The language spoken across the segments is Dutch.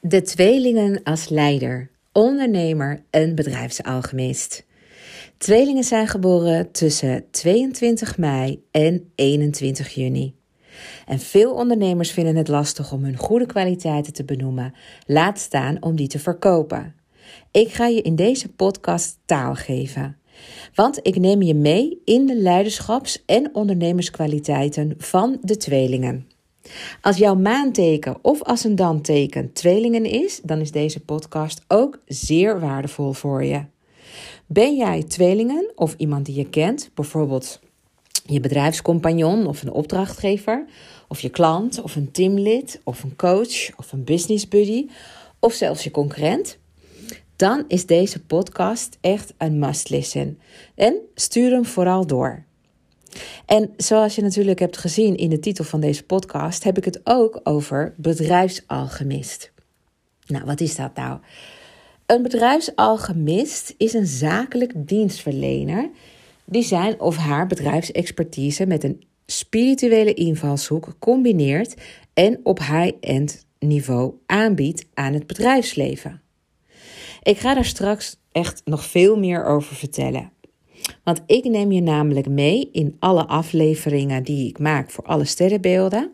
De tweelingen als leider, ondernemer en bedrijfsalchemist. Tweelingen zijn geboren tussen 22 mei en 21 juni. En veel ondernemers vinden het lastig om hun goede kwaliteiten te benoemen, laat staan om die te verkopen. Ik ga je in deze podcast taal geven. Want ik neem je mee in de leiderschaps- en ondernemerskwaliteiten van de tweelingen. Als jouw maanteken of ascendanteken tweelingen is, dan is deze podcast ook zeer waardevol voor je. Ben jij tweelingen of iemand die je kent, bijvoorbeeld je bedrijfscompagnon of een opdrachtgever, of je klant of een teamlid of een coach of een business buddy of zelfs je concurrent? Dan is deze podcast echt een must listen. En stuur hem vooral door. En zoals je natuurlijk hebt gezien in de titel van deze podcast, heb ik het ook over bedrijfsalchemist. Nou, wat is dat nou? Een bedrijfsalchemist is een zakelijk dienstverlener die zijn of haar bedrijfsexpertise met een spirituele invalshoek combineert en op high-end niveau aanbiedt aan het bedrijfsleven. Ik ga daar straks echt nog veel meer over vertellen. Want ik neem je namelijk mee in alle afleveringen die ik maak voor alle sterrenbeelden.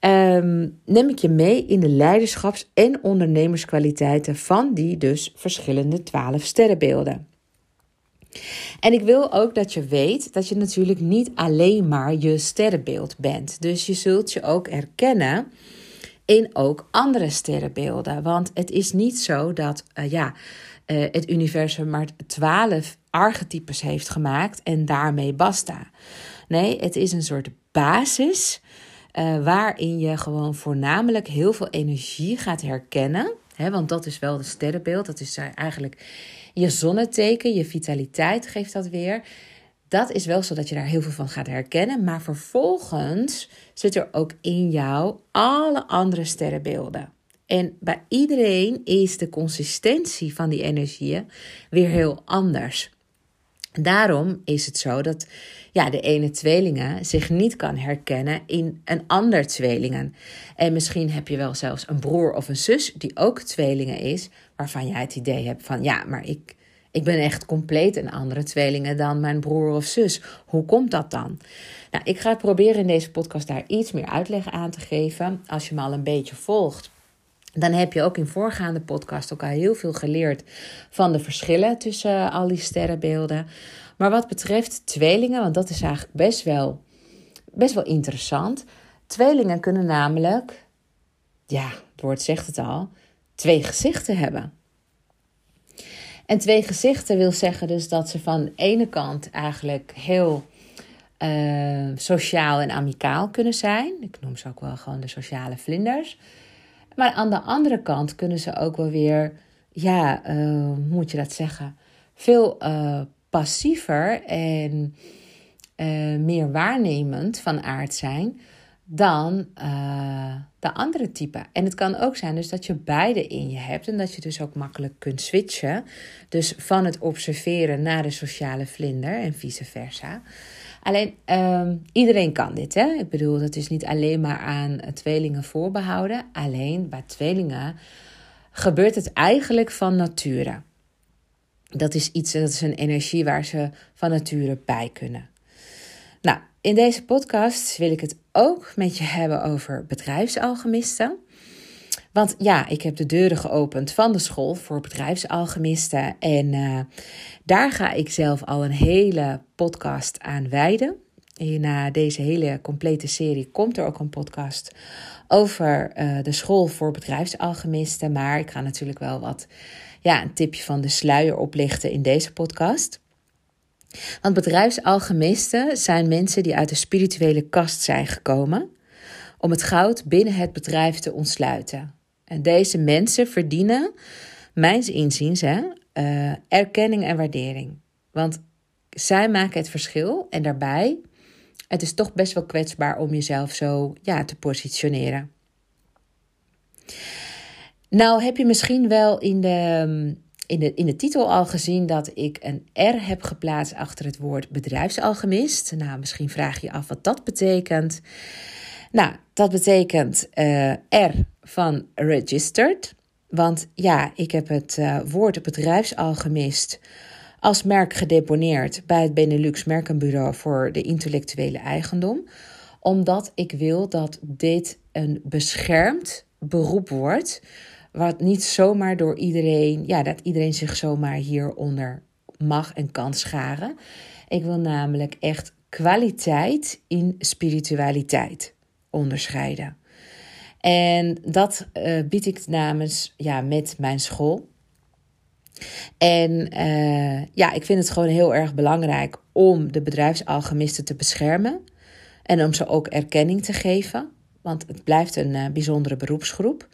Um, neem ik je mee in de leiderschaps- en ondernemerskwaliteiten van die dus verschillende twaalf sterrenbeelden. En ik wil ook dat je weet dat je natuurlijk niet alleen maar je sterrenbeeld bent. Dus je zult je ook herkennen in ook andere sterrenbeelden. Want het is niet zo dat uh, ja, uh, het universum maar twaalf archetypes heeft gemaakt en daarmee basta. Nee, het is een soort basis uh, waarin je gewoon voornamelijk heel veel energie gaat herkennen. Want dat is wel de sterrenbeeld. Dat is eigenlijk je zonneteken, je vitaliteit geeft dat weer. Dat is wel zo dat je daar heel veel van gaat herkennen. Maar vervolgens zit er ook in jou alle andere sterrenbeelden. En bij iedereen is de consistentie van die energieën weer heel anders. Daarom is het zo dat ja, de ene tweelingen zich niet kan herkennen in een ander tweelingen. En misschien heb je wel zelfs een broer of een zus die ook tweelingen is, waarvan jij het idee hebt van ja, maar ik, ik ben echt compleet een andere tweelingen dan mijn broer of zus. Hoe komt dat dan? Nou, ik ga proberen in deze podcast daar iets meer uitleg aan te geven. Als je me al een beetje volgt, dan heb je ook in voorgaande podcast al heel veel geleerd van de verschillen tussen al die sterrenbeelden. Maar wat betreft tweelingen, want dat is eigenlijk best wel, best wel interessant. Tweelingen kunnen namelijk, ja, het woord zegt het al, twee gezichten hebben. En twee gezichten wil zeggen dus dat ze van de ene kant eigenlijk heel uh, sociaal en amicaal kunnen zijn. Ik noem ze ook wel gewoon de sociale vlinders. Maar aan de andere kant kunnen ze ook wel weer, ja, uh, hoe moet je dat zeggen? Veel uh, passiever en uh, meer waarnemend van aard zijn dan de andere type. En het kan ook zijn dus dat je beide in je hebt en dat je dus ook makkelijk kunt switchen. Dus van het observeren naar de sociale vlinder en vice versa. Alleen um, iedereen kan dit. Hè? Ik bedoel, dat is niet alleen maar aan tweelingen voorbehouden. Alleen bij tweelingen gebeurt het eigenlijk van nature. Dat is iets, dat is een energie waar ze van nature bij kunnen. Nou, in deze podcast wil ik het ook met je hebben over bedrijfsalchemisten. Want ja, ik heb de deuren geopend van de school voor bedrijfsalchemisten. En uh, daar ga ik zelf al een hele podcast aan wijden. En na deze hele complete serie komt er ook een podcast over uh, de school voor bedrijfsalchemisten. Maar ik ga natuurlijk wel wat ja, een tipje van de sluier oplichten in deze podcast. Want bedrijfsalchemisten zijn mensen die uit de spirituele kast zijn gekomen om het goud binnen het bedrijf te ontsluiten. En deze mensen verdienen, mijns inziens, hè, uh, erkenning en waardering. Want zij maken het verschil en daarbij, het is toch best wel kwetsbaar om jezelf zo ja, te positioneren. Nou heb je misschien wel in de, in, de, in de titel al gezien dat ik een R heb geplaatst achter het woord bedrijfsalchemist. Nou, misschien vraag je je af wat dat betekent. Nou, dat betekent uh, R van registered. Want ja, ik heb het uh, woord bedrijfsalchemist als merk gedeponeerd bij het Benelux Merkenbureau voor de intellectuele eigendom. Omdat ik wil dat dit een beschermd beroep wordt. Wat niet zomaar door iedereen, ja, dat iedereen zich zomaar hieronder mag en kan scharen. Ik wil namelijk echt kwaliteit in spiritualiteit onderscheiden. En dat uh, bied ik namens, ja, met mijn school. En uh, ja, ik vind het gewoon heel erg belangrijk om de bedrijfsalchemisten te beschermen. En om ze ook erkenning te geven. Want het blijft een uh, bijzondere beroepsgroep.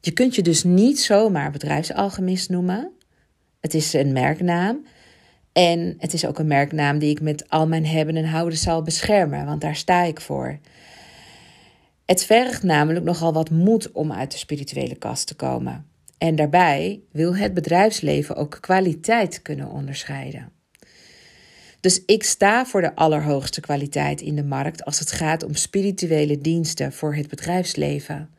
Je kunt je dus niet zomaar bedrijfsalchemist noemen. Het is een merknaam. En het is ook een merknaam die ik met al mijn hebben en houden zal beschermen, want daar sta ik voor. Het vergt namelijk nogal wat moed om uit de spirituele kast te komen. En daarbij wil het bedrijfsleven ook kwaliteit kunnen onderscheiden. Dus ik sta voor de allerhoogste kwaliteit in de markt als het gaat om spirituele diensten voor het bedrijfsleven.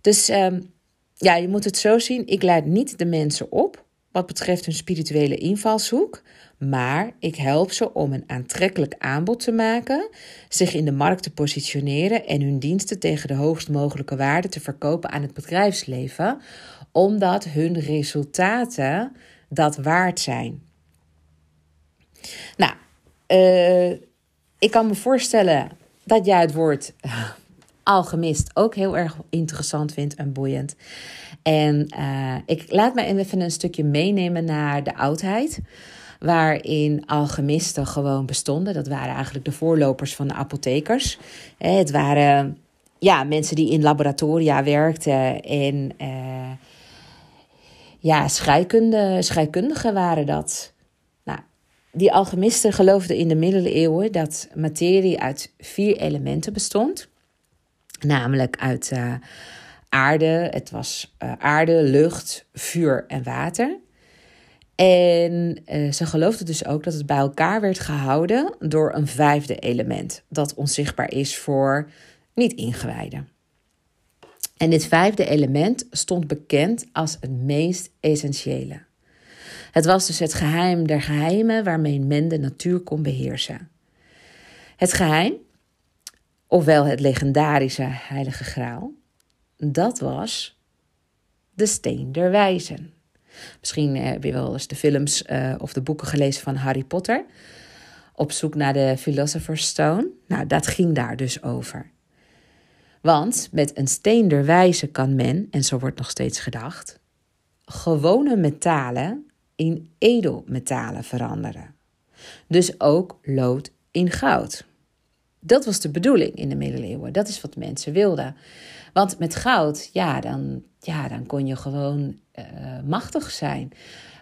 Dus um, ja, je moet het zo zien: ik leid niet de mensen op wat betreft hun spirituele invalshoek, maar ik help ze om een aantrekkelijk aanbod te maken, zich in de markt te positioneren en hun diensten tegen de hoogst mogelijke waarde te verkopen aan het bedrijfsleven, omdat hun resultaten dat waard zijn. Nou, uh, ik kan me voorstellen dat jij het woord alchemist ook heel erg interessant vindt en boeiend. En uh, ik laat me even een stukje meenemen naar de oudheid waarin alchemisten gewoon bestonden. Dat waren eigenlijk de voorlopers van de apothekers. Het waren ja, mensen die in laboratoria werkten en uh, ja, scheikunde, scheikundigen waren dat. Nou, die alchemisten geloofden in de middeleeuwen dat materie uit vier elementen bestond. Namelijk uit uh, aarde, het was uh, aarde, lucht, vuur en water. En uh, ze geloofde dus ook dat het bij elkaar werd gehouden door een vijfde element, dat onzichtbaar is voor niet-ingewijden. En dit vijfde element stond bekend als het meest essentiële. Het was dus het geheim der geheimen waarmee men de natuur kon beheersen. Het geheim, ofwel het legendarische Heilige Graal, dat was de Steen der Wijzen. Misschien eh, heb je wel eens de films uh, of de boeken gelezen van Harry Potter. Op zoek naar de Philosopher's Stone. Nou, dat ging daar dus over. Want met een steen der wijze kan men, en zo wordt nog steeds gedacht, gewone metalen in edelmetalen veranderen. Dus ook lood in goud. Dat was de bedoeling in de middeleeuwen. Dat is wat mensen wilden. Want met goud, ja, dan, ja, dan kon je gewoon uh, machtig zijn.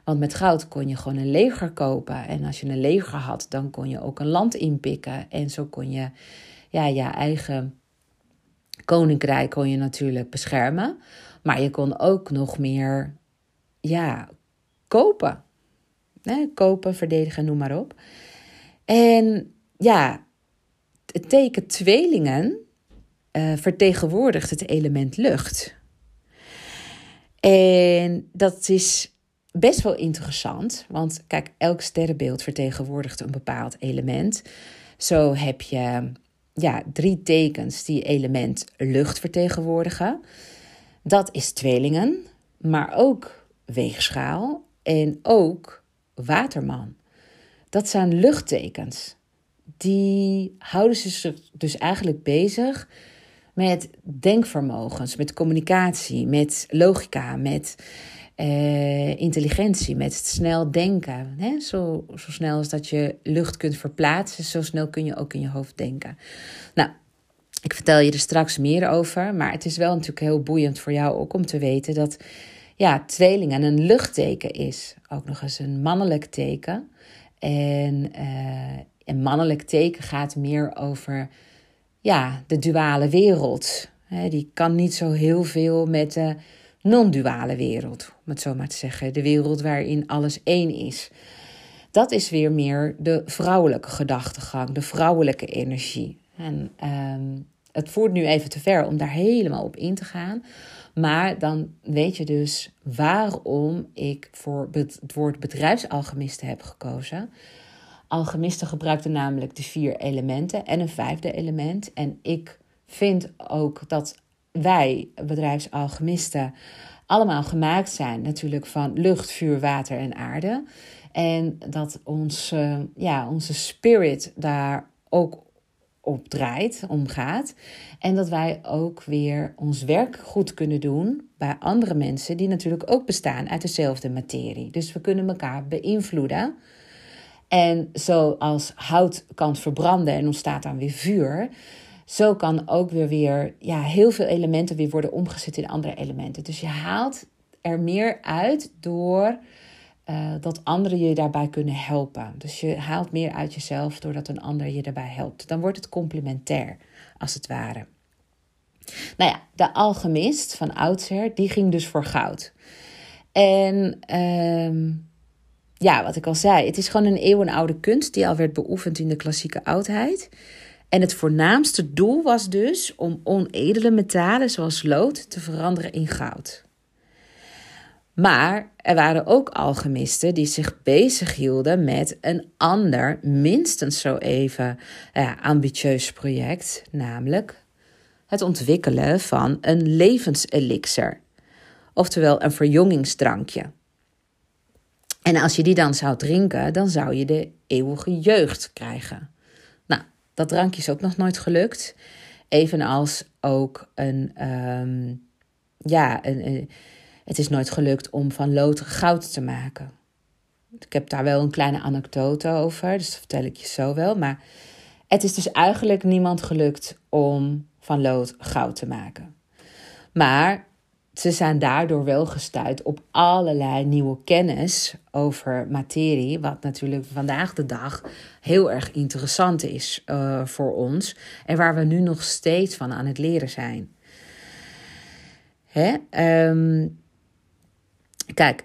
Want met goud kon je gewoon een leger kopen. En als je een leger had, dan kon je ook een land inpikken. En zo kon je ja, je eigen koninkrijk kon je natuurlijk beschermen. Maar je kon ook nog meer ja, kopen. kopen, verdedigen, noem maar op. En ja, het teken tweelingen uh, vertegenwoordigt het element lucht. En dat is best wel interessant, want kijk, elk sterrenbeeld vertegenwoordigt een bepaald element. Zo heb je ja, drie tekens die element lucht vertegenwoordigen. Dat is tweelingen, maar ook weegschaal en ook waterman. Dat zijn luchttekens. Die houden zich dus eigenlijk bezig met denkvermogens, met communicatie, met logica, met uh, intelligentie, met snel denken. Hè? Zo, zo snel als dat je lucht kunt verplaatsen, zo snel kun je ook in je hoofd denken. Nou, ik vertel je er straks meer over, maar het is wel natuurlijk heel boeiend voor jou ook om te weten dat ja, tweelingen een luchtteken is. Ook nog eens een mannelijk teken. En uh, een mannelijk teken gaat meer over ja, de duale wereld. Die kan niet zo heel veel met de non-duale wereld, om het zo maar te zeggen. De wereld waarin alles één is. Dat is weer meer de vrouwelijke gedachtegang, de vrouwelijke energie. En um, het voert nu even te ver om daar helemaal op in te gaan. Maar dan weet je dus waarom ik voor het woord bedrijfsalchemisten heb gekozen. Alchemisten gebruikten namelijk de vier elementen en een vijfde element. En ik vind ook dat wij, bedrijfsalchemisten, allemaal gemaakt zijn natuurlijk van lucht, vuur, water en aarde. En dat ons, ja, onze spirit daar ook op draait, om gaat. En dat wij ook weer ons werk goed kunnen doen bij andere mensen die natuurlijk ook bestaan uit dezelfde materie. Dus we kunnen elkaar beïnvloeden. En zoals hout kan verbranden en ontstaat dan weer vuur, zo kan ook weer, weer ja, heel veel elementen weer worden omgezet in andere elementen. Dus je haalt er meer uit door uh, dat anderen je daarbij kunnen helpen. Dus je haalt meer uit jezelf doordat een ander je daarbij helpt. Dan wordt het complementair, als het ware. Nou ja, de alchemist van oudsher, die ging dus voor goud. En uh, ja, wat ik al zei, het is gewoon een eeuwenoude kunst die al werd beoefend in de klassieke oudheid. En het voornaamste doel was dus om onedele metalen zoals lood te veranderen in goud. Maar er waren ook alchemisten die zich bezighielden met een ander, minstens zo even ambitieus project, namelijk het ontwikkelen van een levenselixer, oftewel een verjongingsdrankje. En als je die dan zou drinken, dan zou je de eeuwige jeugd krijgen. Nou, dat drankje is ook nog nooit gelukt. Evenals ook een, um, ja, het is nooit gelukt om van lood goud te maken. Ik heb daar wel een kleine anekdote over, dus dat vertel ik je zo wel. Maar het is dus eigenlijk niemand gelukt om van lood goud te maken. Maar ze zijn daardoor wel gestuurd op allerlei nieuwe kennis over materie, wat natuurlijk vandaag de dag heel erg interessant is uh, voor ons en waar we nu nog steeds van aan het leren zijn. Hè? Um, Kijk,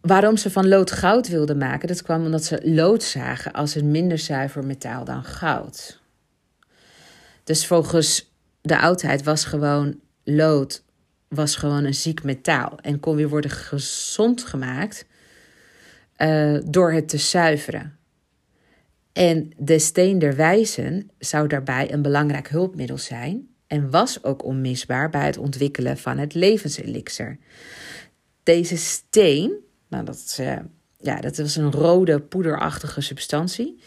waarom ze van lood goud wilden maken, dat kwam omdat ze lood zagen als een minder zuiver metaal dan goud. Dus volgens de oudheid was gewoon lood was gewoon een ziek metaal en kon weer worden gezond gemaakt uh, door het te zuiveren. En de steen der wijzen zou daarbij een belangrijk hulpmiddel zijn en was ook onmisbaar bij het ontwikkelen van het levenselixer. Deze steen, nou dat, uh, ja, dat was een rode poederachtige substantie.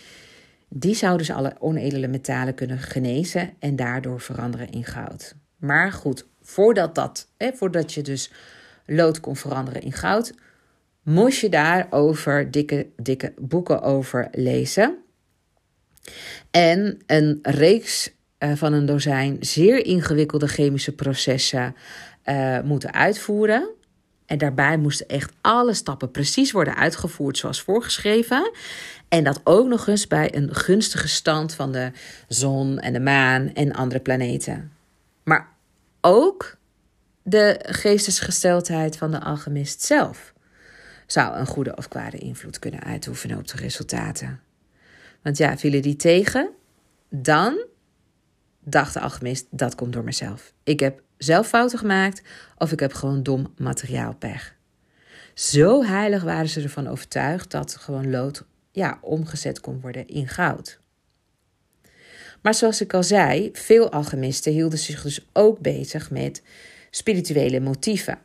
Die zou dus alle onedele metalen kunnen genezen en daardoor veranderen in goud. Maar goed, voordat, dat, hè, voordat je dus lood kon veranderen in goud, moest je daarover dikke, dikke boeken over lezen. En een reeks uh, van een dozijn zeer ingewikkelde chemische processen uh, moeten uitvoeren. En daarbij moesten echt alle stappen precies worden uitgevoerd zoals voorgeschreven. En dat ook nog eens bij een gunstige stand van de zon en de maan en andere planeten. Maar ook de geestesgesteldheid van de alchemist zelf zou een goede of kwade invloed kunnen uitoefenen op de resultaten. Want ja, vielen die tegen, dan dacht de alchemist, dat komt door mezelf. Ik heb zelf fouten gemaakt of ik heb gewoon dom materiaalpech. Zo heilig waren ze ervan overtuigd dat gewoon lood ja, omgezet kon worden in goud. Maar zoals ik al zei, veel alchemisten hielden zich dus ook bezig met spirituele motieven.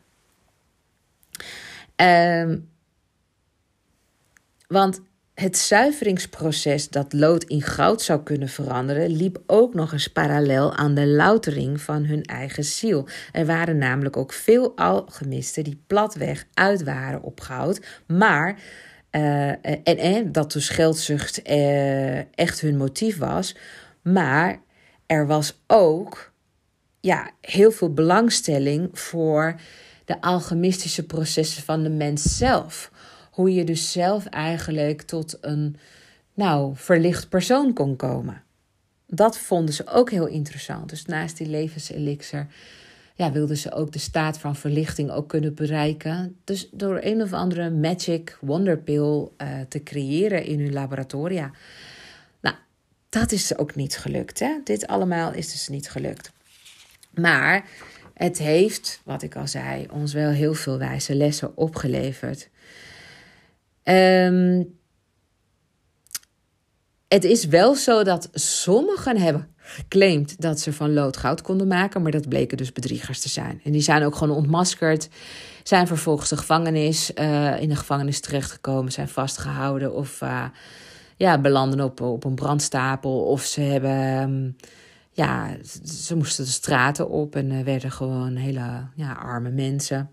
Um, want het zuiveringsproces dat lood in goud zou kunnen veranderen, liep ook nog eens parallel aan de loutering van hun eigen ziel. Er waren namelijk ook veel alchemisten die platweg uit waren op goud, maar. Uh, en, en dat dus geldzucht uh, echt hun motief was. Maar er was ook ja, heel veel belangstelling voor de alchemistische processen van de mens zelf hoe je dus zelf eigenlijk tot een nou, verlicht persoon kon komen. Dat vonden ze ook heel interessant. Dus naast die levenselixer ja, wilden ze ook de staat van verlichting ook kunnen bereiken. Dus door een of andere magic wonderpill uh, te creëren in hun laboratoria. Dat is ook niet gelukt. Hè? Dit allemaal is dus niet gelukt. Maar het heeft, wat ik al zei, ons wel heel veel wijze lessen opgeleverd. Um, het is wel zo dat sommigen hebben geclaimd dat ze van lood goud konden maken, maar dat bleken dus bedriegers te zijn. En die zijn ook gewoon ontmaskerd, zijn vervolgens de gevangenis, uh, in de gevangenis terechtgekomen, zijn vastgehouden of uh, ja, belanden op, op een brandstapel of ze hebben. Um, ja, ze moesten de straten op en uh, werden gewoon hele ja, arme mensen.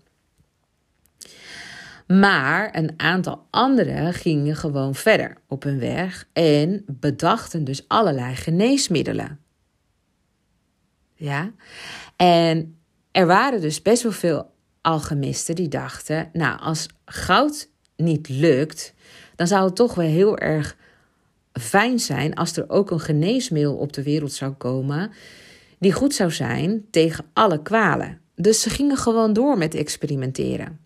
Maar een aantal anderen gingen gewoon verder op hun weg en bedachten dus allerlei geneesmiddelen. Ja, en er waren dus best wel veel alchemisten die dachten: Nou, als goud niet lukt, dan zou het toch wel heel erg fijn zijn als er ook een geneesmiddel op de wereld zou komen die goed zou zijn tegen alle kwalen. Dus ze gingen gewoon door met experimenteren.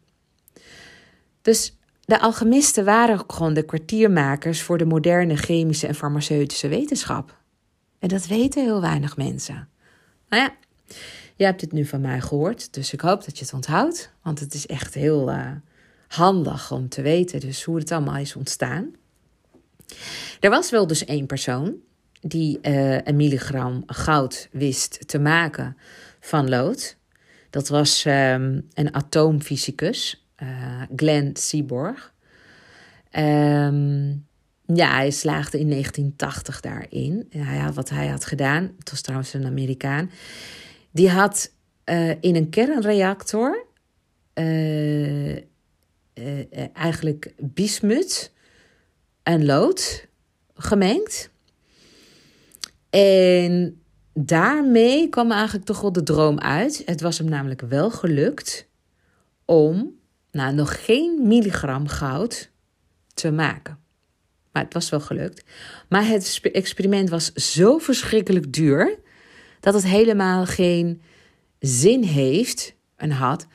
Dus de alchemisten waren gewoon de kwartiermakers voor de moderne chemische en farmaceutische wetenschap. En dat weten heel weinig mensen. Nou ja, je hebt dit nu van mij gehoord, dus ik hoop dat je het onthoudt. Want het is echt heel uh, handig om te weten dus hoe het allemaal is ontstaan. Er was wel dus één persoon die een milligram goud wist te maken van lood. Dat was um, een atoomfysicus, uh, Glenn Seaborg. Um, ja, hij slaagde in 1980 daarin. Ja, wat hij had gedaan, het was trouwens een Amerikaan, die had uh, in een kernreactor eigenlijk bismut en lood gemengd. En daarmee kwam eigenlijk toch wel de droom uit. Het was hem namelijk wel gelukt om nou, nog geen milligram goud te maken. Maar het was wel gelukt. Maar het experiment was zo verschrikkelijk duur dat het helemaal geen zin heeft en had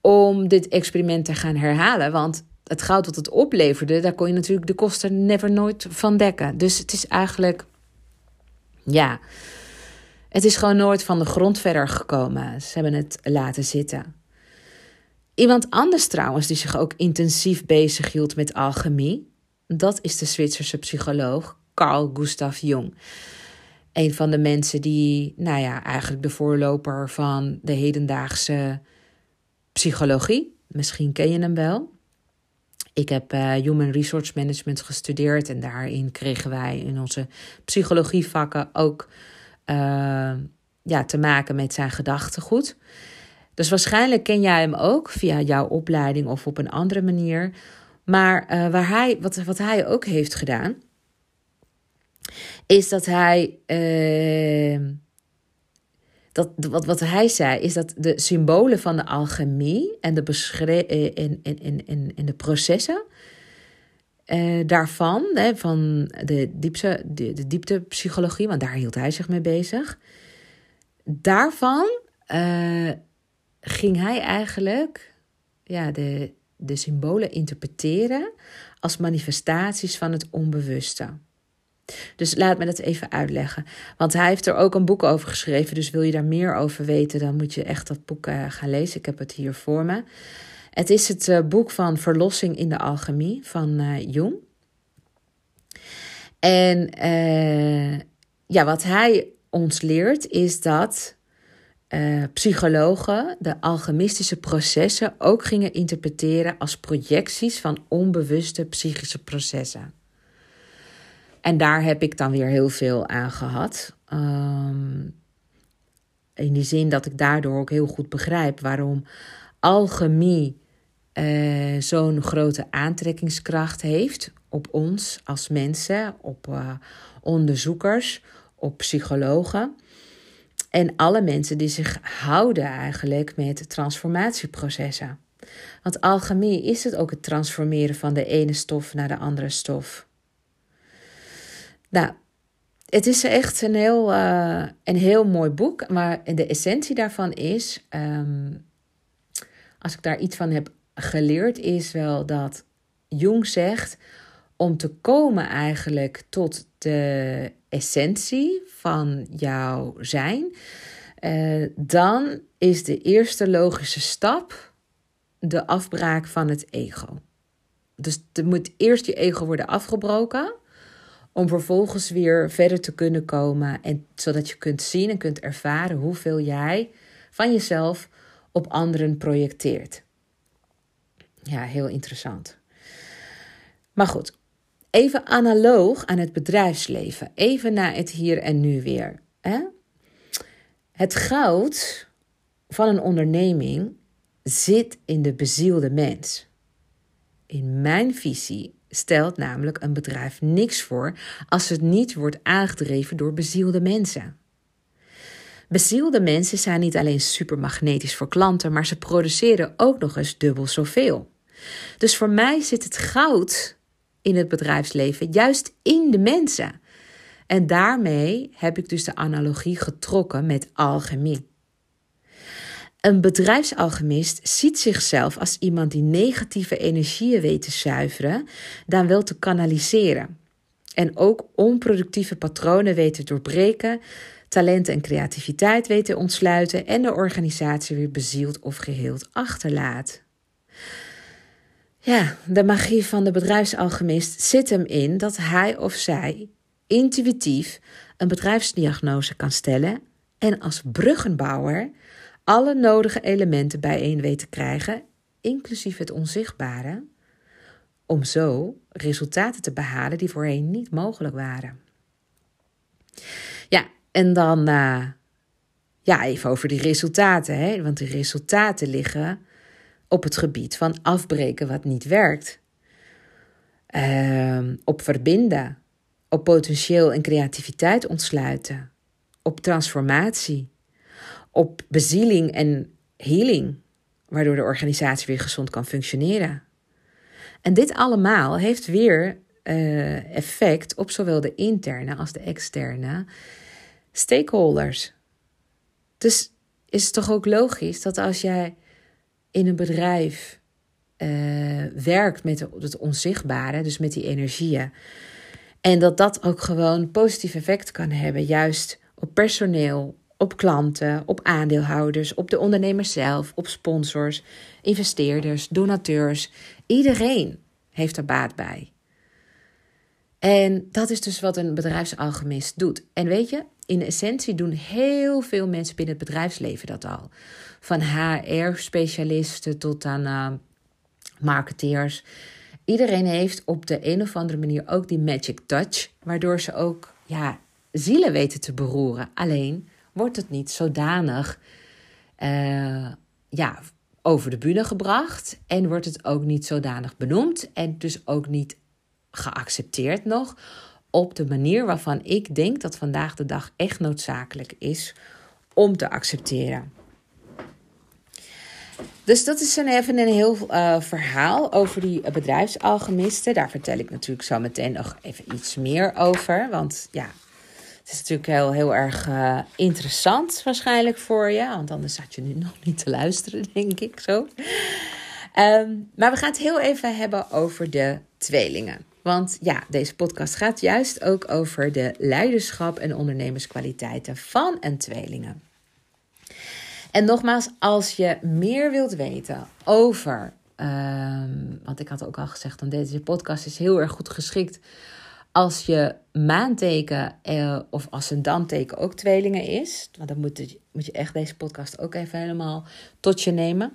om dit experiment te gaan herhalen. Want het goud dat het opleverde, daar kon je natuurlijk de kosten never nooit van dekken. Dus het is eigenlijk, ja, het is gewoon nooit van de grond verder gekomen. Ze hebben het laten zitten. Iemand anders trouwens, die zich ook intensief bezig hield met alchemie, dat is de Zwitserse psycholoog Carl Gustav Jung. Een van de mensen die, nou ja, eigenlijk de voorloper van de hedendaagse psychologie. Misschien ken je hem wel. Ik heb uh, Human Resource Management gestudeerd en daarin kregen wij in onze psychologievakken ook uh, ja, te maken met zijn gedachtegoed. Dus waarschijnlijk ken jij hem ook via jouw opleiding of op een andere manier. Maar uh, waar hij, wat, wat hij ook heeft gedaan, is dat hij. Dat, wat, wat hij zei, is dat de symbolen van de alchemie en de, in, in, in, in, de processen uh, daarvan, hè, van de, diepste, de, dieptepsychologie, want daar hield hij zich mee bezig. Daarvan uh, ging hij eigenlijk ja, de, de symbolen interpreteren als manifestaties van het onbewuste. Dus laat me dat even uitleggen. Want hij heeft er ook een boek over geschreven. Dus wil je daar meer over weten, dan moet je echt dat boek uh, gaan lezen. Ik heb het hier voor me. Het is het uh, boek van Verlossing in de Alchemie van uh, Jung. En ja, wat hij ons leert is dat psychologen de alchemistische processen ook gingen interpreteren als projecties van onbewuste psychische processen. En daar heb ik dan weer heel veel aan gehad. Um, in die zin dat ik daardoor ook heel goed begrijp waarom alchemie uh, zo'n grote aantrekkingskracht heeft op ons als mensen, op uh, onderzoekers, op psychologen. En alle mensen die zich houden eigenlijk met transformatieprocessen. Want alchemie is het ook het transformeren van de ene stof naar de andere stof. Nou, het is echt een heel, uh, een heel mooi boek, maar de essentie daarvan is, um, als ik daar iets van heb geleerd, is wel dat Jung zegt om te komen eigenlijk tot de essentie van jouw zijn, uh, dan is de eerste logische stap de afbraak van het ego. Dus er moet eerst je ego worden afgebroken. Om vervolgens weer verder te kunnen komen. En zodat je kunt zien en kunt ervaren hoeveel jij van jezelf op anderen projecteert. Ja, heel interessant. Maar goed, even analoog aan het bedrijfsleven. Even naar het hier en nu weer. Hè? Het goud van een onderneming zit in de bezielde mens. In mijn visie stelt namelijk een bedrijf niks voor als het niet wordt aangedreven door bezielde mensen. Bezielde mensen zijn niet alleen supermagnetisch voor klanten, maar ze produceren ook nog eens dubbel zoveel. Dus voor mij zit het goud in het bedrijfsleven juist in de mensen. En daarmee heb ik dus de analogie getrokken met alchemie. Een bedrijfsalchemist ziet zichzelf als iemand die negatieve energieën weet te zuiveren, dan wel te kanaliseren. En ook onproductieve patronen weet te doorbreken, talenten en creativiteit weet te ontsluiten en de organisatie weer bezield of geheeld achterlaat. Ja, de magie van de bedrijfsalchemist zit hem in dat hij of zij intuïtief een bedrijfsdiagnose kan stellen en als bruggenbouwer alle nodige elementen bijeen weet te krijgen, inclusief het onzichtbare, om zo resultaten te behalen die voorheen niet mogelijk waren. Ja, en dan uh, ja, even over die resultaten, hè? want die resultaten liggen op het gebied van afbreken wat niet werkt, uh, op verbinden, op potentieel en creativiteit ontsluiten, op transformatie op bezieling en healing, waardoor de organisatie weer gezond kan functioneren. En dit allemaal heeft weer uh, effect op zowel de interne als de externe stakeholders. Dus is het toch ook logisch dat als jij in een bedrijf uh, werkt met het onzichtbare, dus met die energieën, en dat dat ook gewoon positief effect kan hebben, juist op personeel, op klanten, op aandeelhouders, op de ondernemers zelf, op sponsors, investeerders, donateurs. Iedereen heeft er baat bij. En dat is dus wat een bedrijfsalchemist doet. En weet je, in essentie doen heel veel mensen binnen het bedrijfsleven dat al. Van HR-specialisten tot aan uh, marketeers. Iedereen heeft op de een of andere manier ook die magic touch, waardoor ze ook ja, zielen weten te beroeren. Alleen wordt het niet zodanig uh, ja, over de bühne gebracht en wordt het ook niet zodanig benoemd en dus ook niet geaccepteerd nog op de manier waarvan ik denk dat vandaag de dag echt noodzakelijk is om te accepteren. Dus dat is een, even een heel uh, verhaal over die bedrijfsalchemisten. Daar vertel ik natuurlijk zo meteen nog even iets meer over. Want ja, het is natuurlijk heel, heel erg uh, interessant waarschijnlijk voor je. Want anders zat je nu nog niet te luisteren, denk ik zo. Um, maar we gaan het heel even hebben over de tweelingen. Want ja, deze podcast gaat juist ook over de leiderschap en ondernemerskwaliteiten van een tweelingen. En nogmaals, als je meer wilt weten over, um, want ik had ook al gezegd, dan deze podcast is heel erg goed geschikt als je maanteken eh, of ascendanteken ook tweelingen is, want dan moet, je, moet je echt deze podcast ook even helemaal tot je nemen.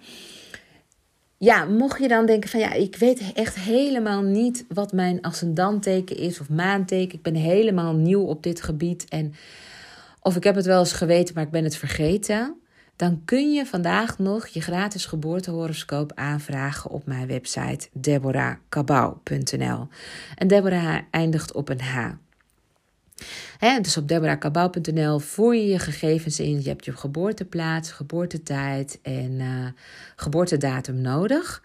Ja, mocht je dan denken van ja, ik weet echt helemaal niet wat mijn ascendanteken is of maanteken. Ik ben helemaal nieuw op dit gebied en of ik heb het wel eens geweten, maar ik ben het vergeten dan kun je vandaag nog je gratis geboortehoroscoop aanvragen op mijn website deborahkabau.nl. En Deborah eindigt op een H. dus op deborahkabau.nl voer je je gegevens in. Je hebt je geboorteplaats, geboortetijd en uh, geboortedatum nodig.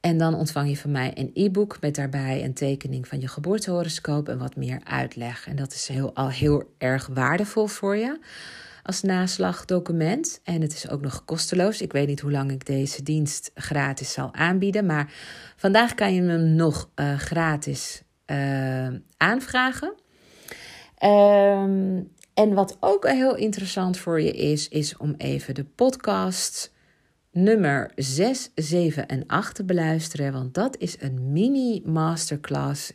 En dan ontvang je van mij een e-book met daarbij een tekening van je geboortehoroscoop en wat meer uitleg. En dat is heel, al heel erg waardevol voor je als naslagdocument. En het is ook nog kosteloos. Ik weet niet hoe lang ik deze dienst gratis zal aanbieden. Maar vandaag kan je hem nog uh, gratis uh, aanvragen. Ehm, en wat ook heel interessant voor je is, is om even de podcast nummer 6, 7 en 8 te beluisteren. Want dat is een mini masterclass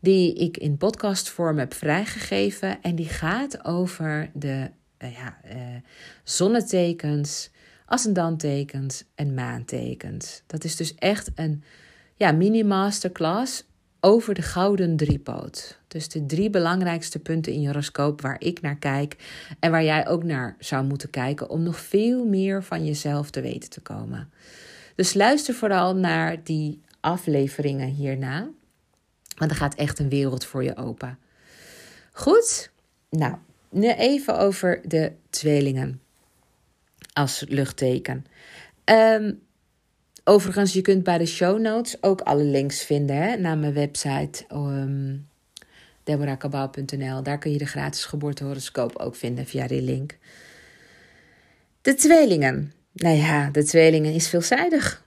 die ik in podcastvorm heb vrijgegeven. En die gaat over de uh, ja, uh, zonnetekens, ascendantekens en maantekens. Dat is dus echt een ja, mini masterclass over de gouden driepoot. Dus de drie belangrijkste punten in je horoscoop waar ik naar kijk en waar jij ook naar zou moeten kijken om nog veel meer van jezelf te weten te komen. Dus luister vooral naar die afleveringen hierna, want er gaat echt een wereld voor je open. Goed, nou, nu even over de tweelingen als luchtteken. Um, Overigens, je kunt bij de show notes ook alle links vinden hè, naar mijn website um. Daar kun je de gratis geboortehoroscoop ook vinden via die link. De tweelingen. Nou ja, de tweelingen is veelzijdig.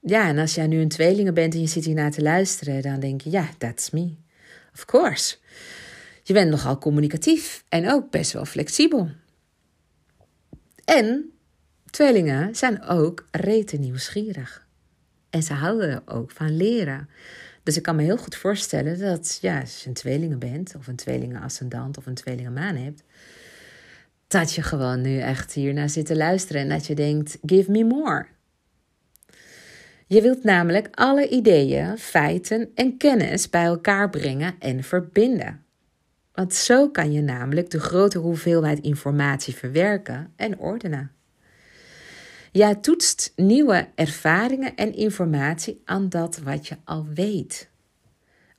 Ja, en als jij nu een tweelingen bent en je zit hier naar te luisteren, dan denk je, ja, that's me. Of course. Je bent nogal communicatief en ook best wel flexibel. En Tweelingen zijn ook rete nieuwsgierig. En ze houden ook van leren. Dus ik kan me heel goed voorstellen dat ja, als je een tweelingen bent, of een tweelingen ascendant of een tweelingen maan hebt, dat je gewoon nu echt hier naar zit te luisteren en dat je denkt: give me more. Je wilt namelijk alle ideeën, feiten en kennis bij elkaar brengen en verbinden. Want zo kan je namelijk de grote hoeveelheid informatie verwerken en ordenen. Jij toetst nieuwe ervaringen en informatie aan dat wat je al weet.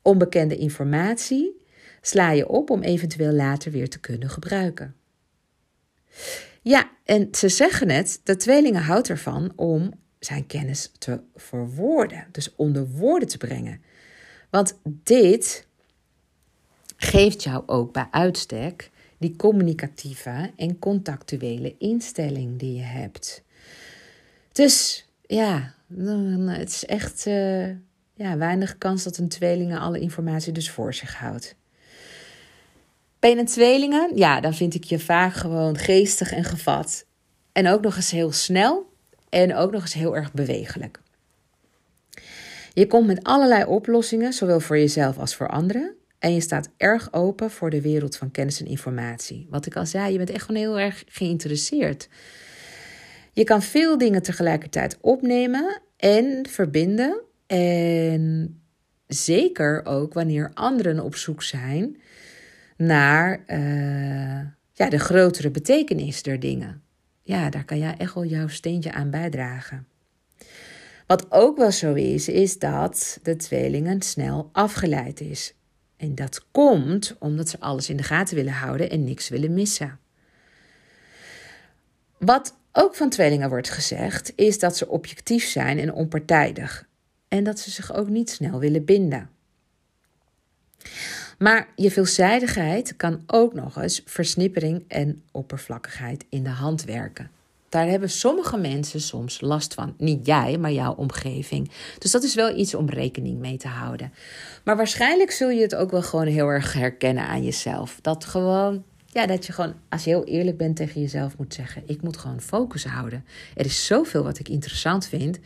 Onbekende informatie sla je op om eventueel later weer te kunnen gebruiken. Ja, en ze zeggen het, de tweelingen houdt ervan om zijn kennis te verwoorden, dus onder woorden te brengen. Want dit geeft jou ook bij uitstek die communicatieve en contactuele instelling die je hebt. Dus ja, het is echt uh, ja, weinig kans dat een tweelinge alle informatie dus voor zich houdt. Ben je tweelingen? Ja, dan vind ik je vaak gewoon geestig en gevat. En ook nog eens heel snel en ook nog eens heel erg bewegelijk. Je komt met allerlei oplossingen, zowel voor jezelf als voor anderen. En je staat erg open voor de wereld van kennis en informatie. Wat ik al zei, je bent echt gewoon heel erg geïnteresseerd. Je kan veel dingen tegelijkertijd opnemen en verbinden. En zeker ook wanneer anderen op zoek zijn naar uh, ja, de grotere betekenis der dingen. Ja, daar kan jij echt wel jouw steentje aan bijdragen. Wat ook wel zo is, is dat de tweelingen snel afgeleid is. En dat komt omdat ze alles in de gaten willen houden en niks willen missen. Wat ook van tweelingen wordt gezegd, is dat ze objectief zijn en onpartijdig. En dat ze zich ook niet snel willen binden. Maar je veelzijdigheid kan ook nog eens versnippering en oppervlakkigheid in de hand werken. Daar hebben sommige mensen soms last van. Niet jij, maar jouw omgeving. Dus dat is wel iets om rekening mee te houden. Maar waarschijnlijk zul je het ook wel gewoon heel erg herkennen aan jezelf. Dat gewoon ja, dat je gewoon, als je heel eerlijk bent tegen jezelf, moet zeggen: ik moet gewoon focus houden. Er is zoveel wat ik interessant vind,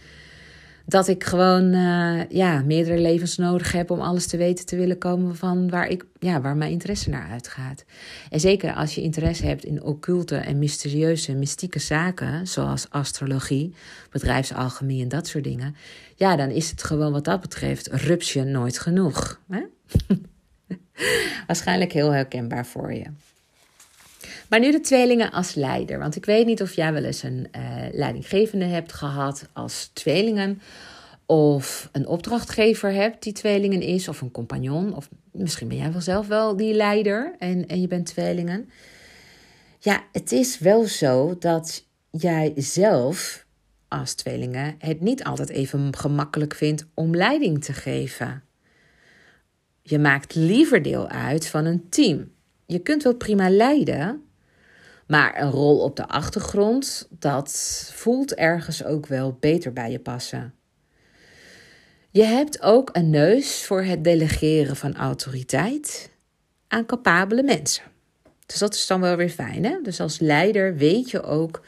dat ik gewoon uh, ja, meerdere levens nodig heb om alles te weten te willen komen van waar, ik, ja, waar mijn interesse naar uitgaat. En zeker als je interesse hebt in occulte en mysterieuze, mystieke zaken, zoals astrologie, bedrijfsalchemie en dat soort dingen, ja, dan is het gewoon wat dat betreft rupsje nooit genoeg. Hè? Waarschijnlijk heel herkenbaar voor je. Maar nu de tweelingen als leider. Want ik weet niet of jij wel eens een uh, leidinggevende hebt gehad als tweelingen. Of een opdrachtgever hebt die tweelingen is. Of een compagnon. Of misschien ben jij wel zelf wel die leider en, en je bent tweelingen. Ja, het is wel zo dat jij zelf als tweelingen het niet altijd even gemakkelijk vindt om leiding te geven. Je maakt liever deel uit van een team. Je kunt wel prima leiden, maar een rol op de achtergrond, dat voelt ergens ook wel beter bij je passen. Je hebt ook een neus voor het delegeren van autoriteit aan capabele mensen. Dus dat is dan wel weer fijn. Hè? Dus als leider weet je ook,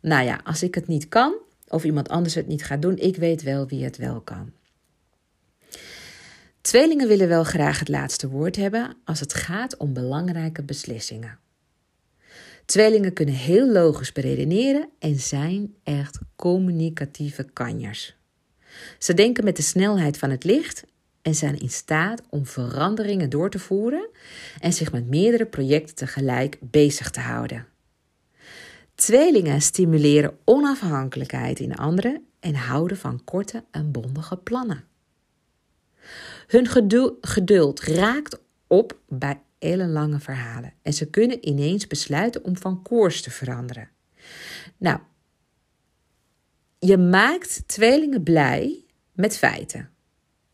nou ja, als ik het niet kan of iemand anders het niet gaat doen, ik weet wel wie het wel kan. Tweelingen willen wel graag het laatste woord hebben als het gaat om belangrijke beslissingen. Tweelingen kunnen heel logisch beredeneren en zijn echt communicatieve kanjers. Ze denken met de snelheid van het licht en zijn in staat om veranderingen door te voeren en zich met meerdere projecten tegelijk bezig te houden. Tweelingen stimuleren onafhankelijkheid in anderen en houden van korte en bondige plannen. Hun geduld raakt op bij ellenlange verhalen en ze kunnen ineens besluiten om van koers te veranderen. Nou, je maakt tweelingen blij met feiten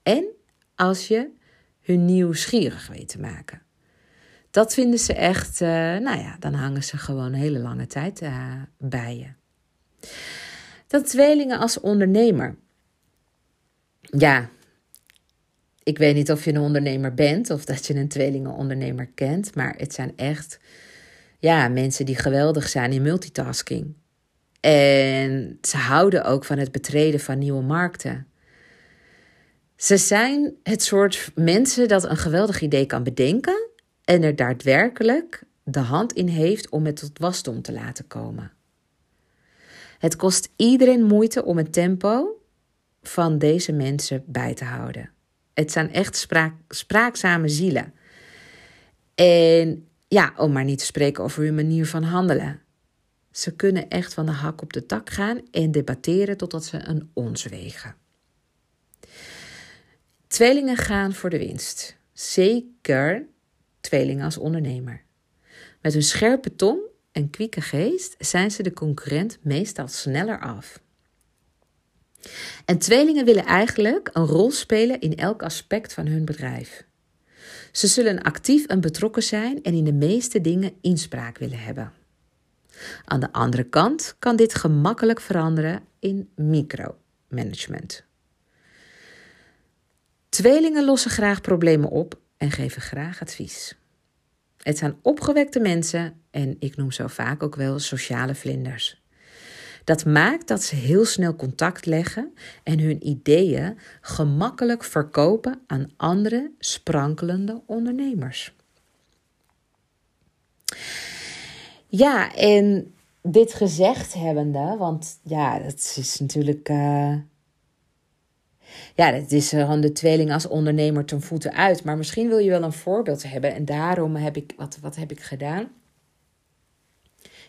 en als je hun nieuwsgierig weet te maken. Dat vinden ze echt, uh, nou ja, dan hangen ze gewoon een hele lange tijd uh, bij je. Dat tweelingen als ondernemer. Ja, ik weet niet of je een ondernemer bent of dat je een tweelingenondernemer kent, maar het zijn echt ja, mensen die geweldig zijn in multitasking. En ze houden ook van het betreden van nieuwe markten. Ze zijn het soort mensen dat een geweldig idee kan bedenken en er daadwerkelijk de hand in heeft om het tot wasdom te laten komen. Het kost iedereen moeite om het tempo van deze mensen bij te houden. Het zijn echt spraak, spraakzame zielen. En ja, om maar niet te spreken over hun manier van handelen. Ze kunnen echt van de hak op de tak gaan en debatteren totdat ze een ons wegen. Tweelingen gaan voor de winst. Zeker tweelingen als ondernemer. Met hun scherpe tong en kwieke geest zijn ze de concurrent meestal sneller af. En tweelingen willen eigenlijk een rol spelen in elk aspect van hun bedrijf. Ze zullen actief en betrokken zijn en in de meeste dingen inspraak willen hebben. Aan de andere kant kan dit gemakkelijk veranderen in micromanagement. Tweelingen lossen graag problemen op en geven graag advies. Het zijn opgewekte mensen en ik noem zo vaak ook wel sociale vlinders. Dat maakt dat ze heel snel contact leggen en hun ideeën gemakkelijk verkopen aan andere sprankelende ondernemers. Ja, en dit gezegd hebbende, want ja, dat is natuurlijk. Uh, ja, dat is gewoon de tweeling als ondernemer ten voeten uit. Maar misschien wil je wel een voorbeeld hebben. En daarom heb ik, wat, wat heb ik gedaan?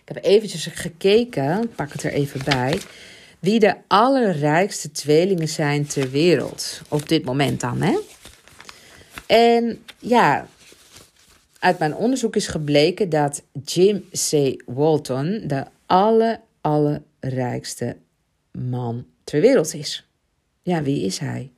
Ik heb eventjes gekeken, pak het er even bij, wie de allerrijkste tweelingen zijn ter wereld. Op dit moment dan, hè? En ja, uit mijn onderzoek is gebleken dat Jim C. Walton de alle, allerrijkste man ter wereld is. Ja, wie is hij?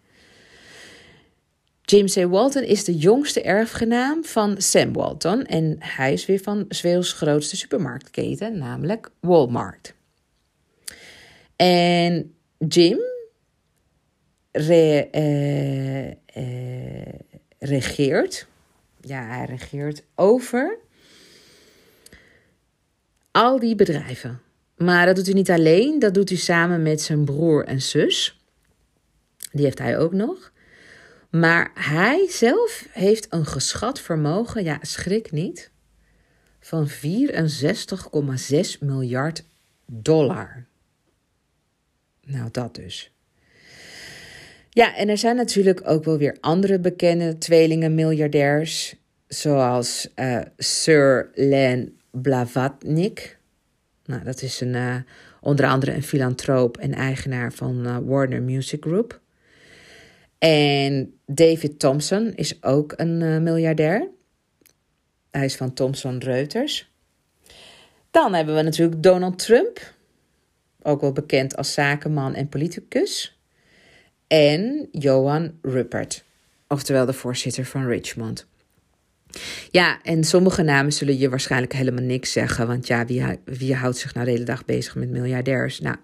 James A. Walton is de jongste erfgenaam van Sam Walton en hij is weer van Zweels grootste supermarktketen, namelijk Walmart. En Jim re, uh, uh, regeert, ja, hij regeert over al die bedrijven. Maar dat doet hij niet alleen, dat doet hij samen met zijn broer en zus. Die heeft hij ook nog. Maar hij zelf heeft een geschat vermogen, ja, schrik niet, van 64,6 miljard dollar. Nou, dat dus. Ja, en er zijn natuurlijk ook wel weer andere bekende tweelingen-miljardairs, zoals uh, Sir Len Blavatnik. Nou, dat is een, uh, onder andere een filantroop en eigenaar van uh, Warner Music Group. En David Thompson is ook een uh, miljardair. Hij is van Thomson Reuters. Dan hebben we natuurlijk Donald Trump, ook wel bekend als zakenman en politicus. En Johan Rupert, oftewel de voorzitter van Richmond. Ja, en sommige namen zullen je waarschijnlijk helemaal niks zeggen. Want ja, wie, wie houdt zich nou de hele dag bezig met miljardairs? Nou,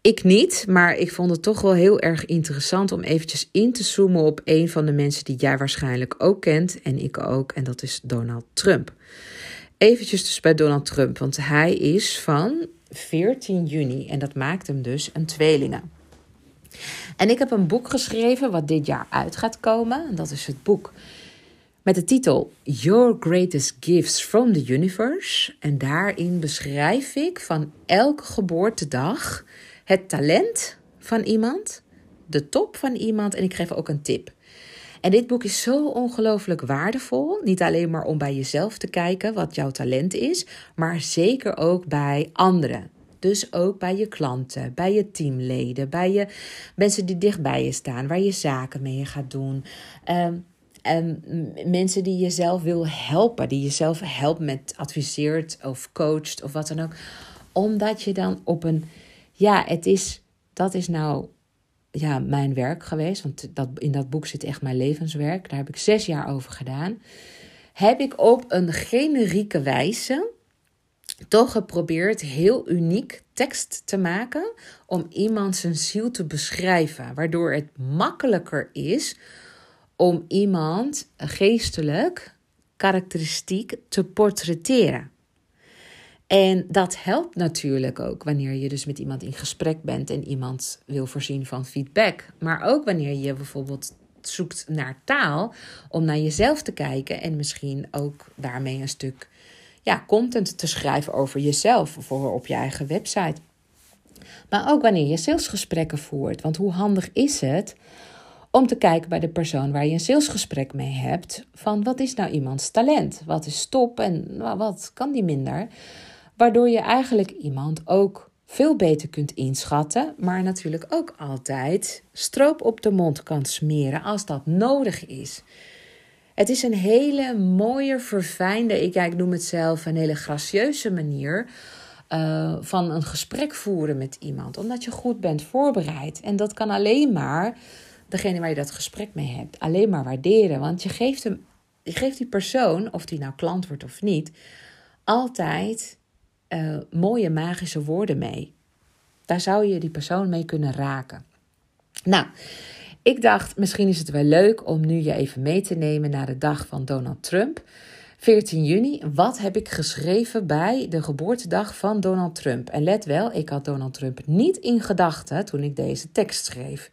Ik niet, maar ik vond het toch wel heel erg interessant om eventjes in te zoomen op een van de mensen die jij waarschijnlijk ook kent en ik ook, en dat is Donald Trump. Eventjes dus bij Donald Trump, want hij is van 14 juni en dat maakt hem dus een tweelinge. En ik heb een boek geschreven wat dit jaar uit gaat komen. En dat is het boek met de titel Your Greatest Gifts from the Universe. En daarin beschrijf ik van elke geboortedag het talent van iemand, de top van iemand en ik geef ook een tip. En dit boek is zo ongelooflijk waardevol. Niet alleen maar om bij jezelf te kijken wat jouw talent is, maar zeker ook bij anderen. Dus ook bij je klanten, bij je teamleden, bij je mensen die dichtbij je staan, waar je zaken mee gaat doen. Um, en mensen die jezelf wil helpen, die jezelf helpt met adviseert of coacht of wat dan ook. Omdat je dan op een, ja, het is, dat is nou ja, mijn werk geweest. Want dat, in dat boek zit echt mijn levenswerk. Daar heb ik zes jaar over gedaan. Heb ik op een generieke wijze toch geprobeerd heel uniek tekst te maken om iemand zijn ziel te beschrijven, waardoor het makkelijker is om iemand geestelijk karakteristiek te portretteren. En dat helpt natuurlijk ook wanneer je dus met iemand in gesprek bent en iemand wil voorzien van feedback. Maar ook wanneer je bijvoorbeeld zoekt naar taal om naar jezelf te kijken en misschien ook daarmee een stuk ja, content te schrijven over jezelf voor op je eigen website. Maar ook wanneer je salesgesprekken voert. Want hoe handig is het om te kijken bij de persoon waar je een salesgesprek mee hebt: van wat is nou iemands talent? Wat is top en wat kan die minder? Waardoor je eigenlijk iemand ook veel beter kunt inschatten, maar natuurlijk ook altijd stroop op de mond kan smeren als dat nodig is. Het is een hele mooie, verfijnde, ik, noem het zelf een hele gracieuze manier uh, van een gesprek voeren met iemand. Omdat je goed bent voorbereid. En dat kan alleen maar degene waar je dat gesprek mee hebt, alleen maar waarderen. Want je geeft, hem, je geeft die persoon, of die nou klant wordt of niet, altijd uh, mooie magische woorden mee. Daar zou je die persoon mee kunnen raken. Nou, ik dacht, misschien is het wel leuk om nu je even mee te nemen naar de dag van Donald Trump. 14 juni. Wat heb ik geschreven bij de geboortedag van Donald Trump? En let wel, ik had Donald Trump niet in gedachten toen ik deze tekst schreef.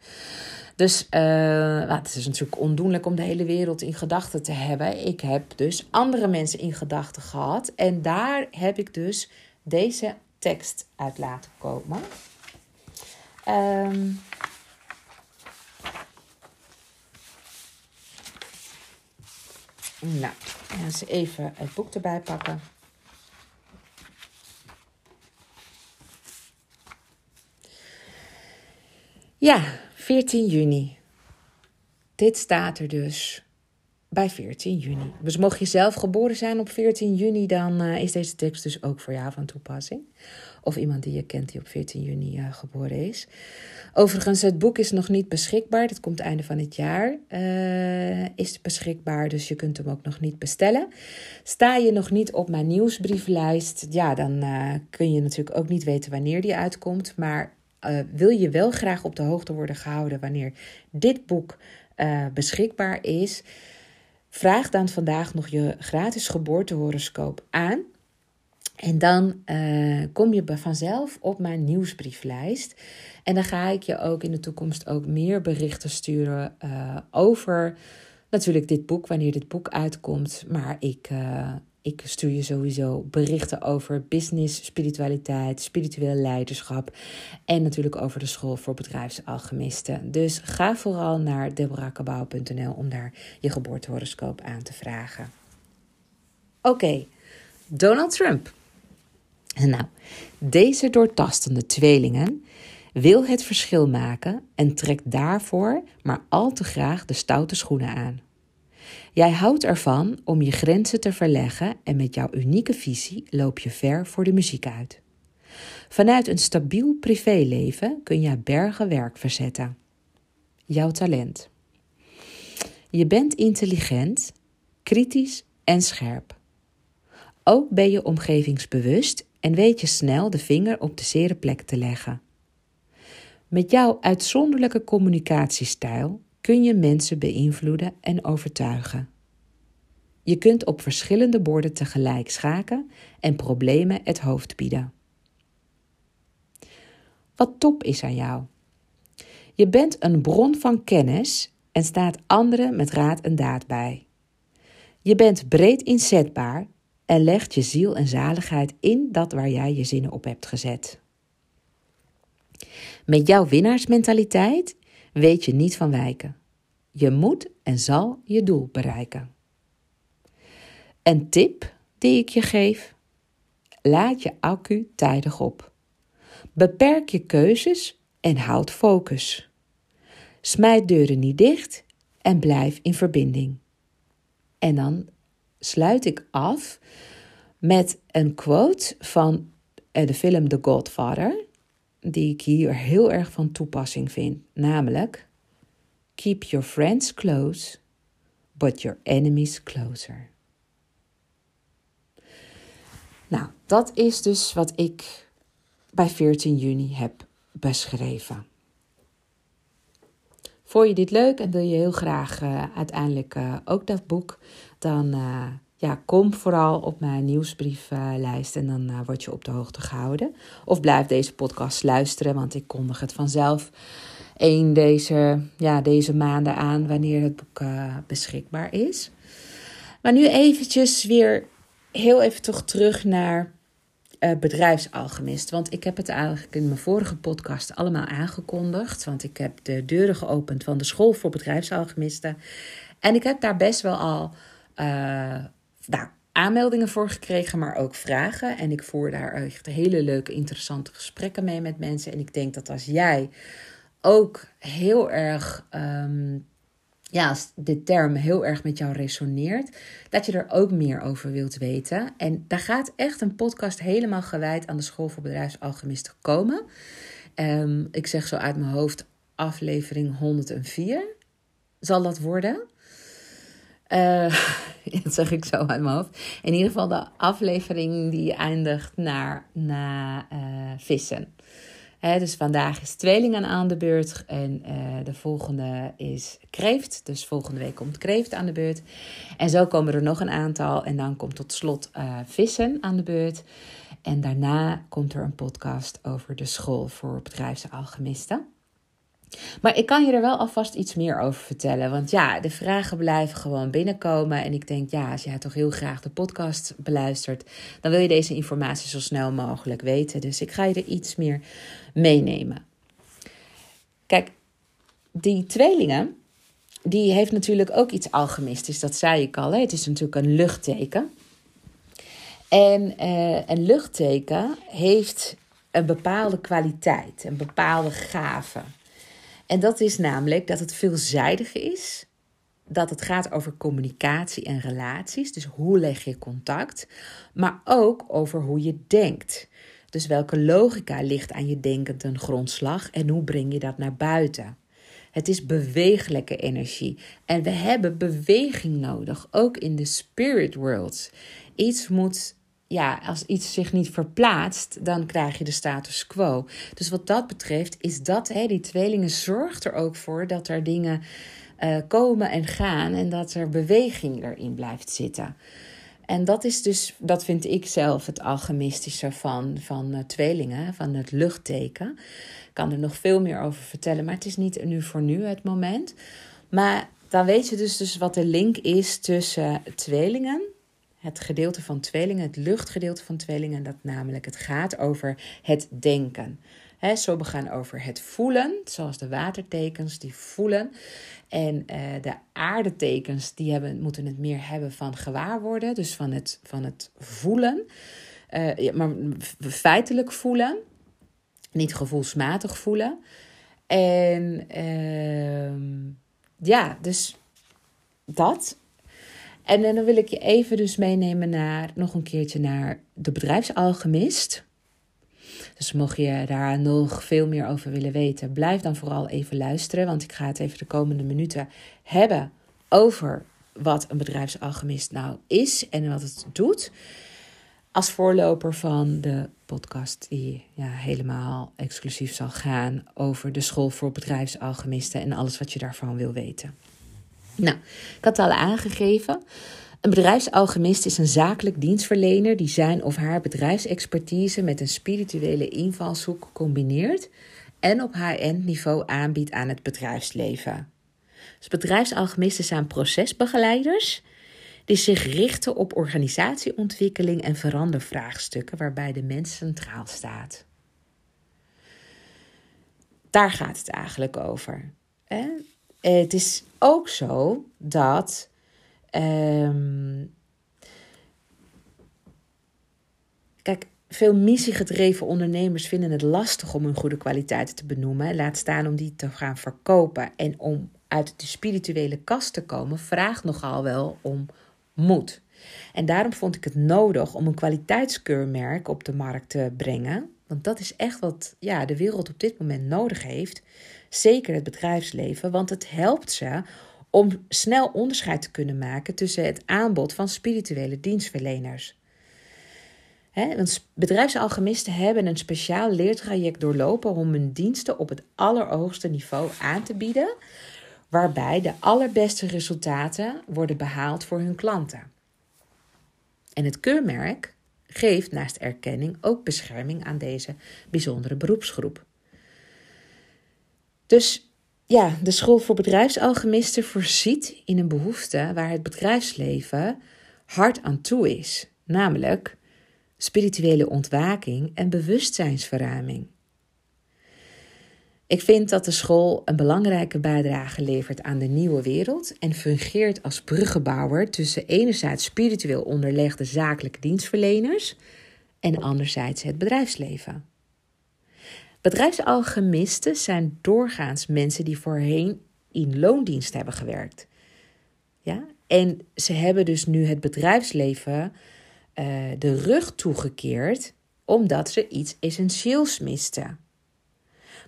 Dus uh, het is natuurlijk ondoenlijk om de hele wereld in gedachten te hebben. Ik heb dus andere mensen in gedachten gehad. En daar heb ik dus deze tekst uit laten komen. Um, Nou, eens even het boek erbij pakken. Ja, 14 juni. Dit staat er dus bij 14 juni. Dus mocht je zelf geboren zijn op 14 juni, dan uh, is deze tekst dus ook voor jou van toepassing. Of iemand die je kent die op 14 juni uh, geboren is. Overigens, het boek is nog niet beschikbaar. Het komt einde van het jaar. Uh, is beschikbaar, dus je kunt hem ook nog niet bestellen. Sta je nog niet op mijn nieuwsbrieflijst, ja, dan kun je natuurlijk ook niet weten wanneer die uitkomt. Maar wil je wel graag op de hoogte worden gehouden wanneer dit boek beschikbaar is? Vraag dan vandaag nog je gratis geboortehoroscoop aan. En dan uh, kom je vanzelf op mijn nieuwsbrieflijst. En dan ga ik je ook in de toekomst ook meer berichten sturen uh, over natuurlijk dit boek, wanneer dit boek uitkomt. Maar ik, uh, ik stuur je sowieso berichten over business, spiritualiteit, spiritueel leiderschap. En natuurlijk over de school voor bedrijfsalchemisten. Dus ga vooral naar deborahkabau.nl om daar je geboortehoroscoop aan te vragen. Oké, Donald Trump. Nou, deze doortastende tweelingen wil het verschil maken en trekt daarvoor maar al te graag de stoute schoenen aan. Jij houdt ervan om je grenzen te verleggen en met jouw unieke visie loop je ver voor de muziek uit. Vanuit een stabiel privéleven kun je bergen werk verzetten. Jouw talent. Je bent intelligent, kritisch en scherp. Ook ben je omgevingsbewust en weet je snel de vinger op de zere plek te leggen. Met jouw uitzonderlijke communicatiestijl kun je mensen beïnvloeden en overtuigen. Je kunt op verschillende borden tegelijk schaken en problemen het hoofd bieden. Wat top is aan jou. Je bent een bron van kennis en staat anderen met raad en daad bij. Je bent breed inzetbaar en legt je ziel en zaligheid in dat waar jij je zinnen op hebt gezet. Met jouw winnaarsmentaliteit weet je niet van wijken. Je moet en zal je doel bereiken. Een tip die ik je geef: laat je accu tijdig op. Beperk je keuzes en houd focus. Smijt deuren niet dicht en blijf in verbinding. En dan sluit ik af met een quote van eh, de film The Godfather, die ik hier heel erg van toepassing vind, namelijk: Keep your friends close, but your enemies closer. Nou, dat is dus wat ik bij 14 juni heb beschreven. Vond je dit leuk en wil je heel graag uh, uiteindelijk uh, ook dat boek, dan uh, ja, kom vooral op mijn nieuwsbrieflijst en dan word je op de hoogte gehouden. Of blijf deze podcast luisteren, want ik kondig het vanzelf één deze, ja, deze maanden aan wanneer het boek beschikbaar is. Maar nu eventjes weer heel even toch terug naar uh, bedrijfsalchemist. Want ik heb het eigenlijk in mijn vorige podcast allemaal aangekondigd. Want ik heb de deuren geopend van de school voor bedrijfsalchemisten. En ik heb daar best wel al uh, nou, aanmeldingen voor gekregen, maar ook vragen. En ik voer daar echt hele leuke, interessante gesprekken mee met mensen. En ik denk dat als jij ook heel erg um, ja, als de term heel erg met jou resoneert, dat je er ook meer over wilt weten. En daar gaat echt een podcast helemaal gewijd aan de School voor Bedrijfsalchemisten komen. Um, ik zeg zo uit mijn hoofd, aflevering 104 zal dat worden. Uh, dat zeg ik zo uit mijn hoofd. In ieder geval de aflevering die eindigt naar, naar uh, vissen dus vandaag is tweelingen aan de beurt en uh, de volgende is kreeft. Dus volgende week komt kreeft aan de beurt. En zo komen er nog een aantal en dan komt tot slot vissen aan de beurt. En daarna komt er een podcast over de school voor bedrijfsalchemisten. Maar ik kan je er wel alvast iets meer over vertellen. Want ja, de vragen blijven gewoon binnenkomen. En ik denk, ja, als jij toch heel graag de podcast beluistert, dan wil je deze informatie zo snel mogelijk weten. Dus ik ga je er iets meer meenemen. Kijk, die tweelingen, die heeft natuurlijk ook iets alchemistisch. Dat zei ik al. Hè? Het is natuurlijk een luchtteken. En uh, een luchtteken heeft een bepaalde kwaliteit, een bepaalde gave. En dat is namelijk dat het veelzijdig is. Dat het gaat over communicatie en relaties. Dus hoe leg je contact. Maar ook over hoe je denkt. Dus welke logica ligt aan je denken ten grondslag en hoe breng je dat naar buiten? Het is bewegelijke energie. En we hebben beweging nodig, ook in de spirit world. Iets moet ja, als iets zich niet verplaatst, dan krijg je de status quo. Dus wat dat betreft is dat, hè, die tweelingen zorgt er ook voor dat er dingen uh, komen en gaan en dat er beweging erin blijft zitten. En dat is dus, dat vind ik zelf het alchemistische van, van uh, tweelingen, van het luchtteken. Ik kan er nog veel meer over vertellen, maar het is niet nu voor nu het moment. Maar dan weet je dus, dus wat de link is tussen tweelingen het gedeelte van tweelingen, het luchtgedeelte van tweelingen, dat namelijk het gaat over het denken. He, sommigen gaan over het voelen, zoals de watertekens die voelen. En uh, de aardetekens die hebben, moeten het meer hebben van gewaarworden, dus van het, van het voelen. Uh, ja, maar feitelijk voelen, niet gevoelsmatig voelen. En uh, ja, dus dat. En dan wil ik je even dus meenemen naar, nog een keertje naar de bedrijfsalchemist. Dus mocht je daar nog veel meer over willen weten, blijf dan vooral even luisteren. Want ik ga het even de komende minuten hebben over wat een bedrijfsalchemist nou is en wat het doet. als voorloper van de podcast die ja, helemaal exclusief zal gaan over de school voor bedrijfsalchemisten en alles wat je daarvan wil weten. Nou, ik had het al aangegeven. Een bedrijfsalchemist is een zakelijk dienstverlener die zijn of haar bedrijfsexpertise met een spirituele invalshoek combineert en op high-end niveau aanbiedt aan het bedrijfsleven. Dus bedrijfsalchemisten zijn procesbegeleiders die zich richten op organisatieontwikkeling en verandervraagstukken waarbij de mens centraal staat. Daar gaat het eigenlijk over. Het is ook zo dat. Ehm, kijk, veel missiegedreven ondernemers vinden het lastig om hun goede kwaliteiten te benoemen. Laat staan om die te gaan verkopen. En om uit de spirituele kast te komen, vraagt nogal wel om moed. En daarom vond ik het nodig om een kwaliteitskeurmerk op de markt te brengen. Want dat is echt wat ja, de wereld op dit moment nodig heeft. Zeker het bedrijfsleven, want het helpt ze om snel onderscheid te kunnen maken tussen het aanbod van spirituele dienstverleners. He, want bedrijfsalchemisten hebben een speciaal leertraject doorlopen om hun diensten op het allerhoogste niveau aan te bieden, waarbij de allerbeste resultaten worden behaald voor hun klanten. En het keurmerk geeft naast erkenning ook bescherming aan deze bijzondere beroepsgroep. Dus ja, de school voor bedrijfsalchemisten voorziet in een behoefte waar het bedrijfsleven hard aan toe is, namelijk spirituele ontwaking en bewustzijnsverruiming. Ik vind dat de school een belangrijke bijdrage levert aan de nieuwe wereld en fungeert als bruggenbouwer tussen enerzijds spiritueel onderlegde zakelijke dienstverleners en anderzijds het bedrijfsleven. Bedrijfsalchemisten zijn doorgaans mensen die voorheen in loondienst hebben gewerkt. Ja? En ze hebben dus nu het bedrijfsleven uh, de rug toegekeerd omdat ze iets essentieels misten.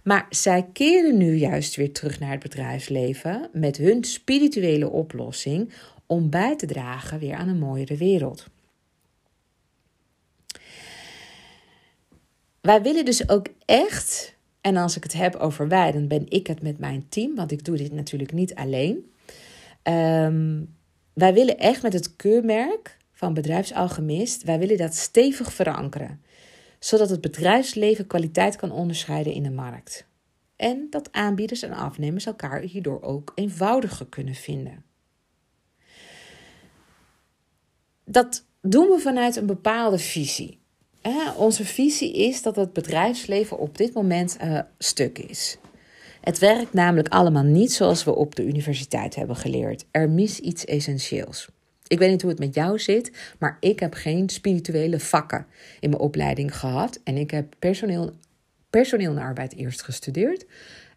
Maar zij keren nu juist weer terug naar het bedrijfsleven met hun spirituele oplossing om bij te dragen weer aan een mooiere wereld. Wij willen dus ook echt, en als ik het heb over wij, dan ben ik het met mijn team, want ik doe dit natuurlijk niet alleen. Ehm, wij willen echt met het keurmerk van bedrijfsalchemist, wij willen dat stevig verankeren zodat het bedrijfsleven kwaliteit kan onderscheiden in de markt. En dat aanbieders en afnemers elkaar hierdoor ook eenvoudiger kunnen vinden. Dat doen we vanuit een bepaalde visie. Onze visie is dat het bedrijfsleven op dit moment uh, stuk is. Het werkt namelijk allemaal niet zoals we op de universiteit hebben geleerd. Er mis iets essentieels. Ik weet niet hoe het met jou zit, maar ik heb geen spirituele vakken in mijn opleiding gehad. En ik heb personeel, personeel en arbeid eerst gestudeerd.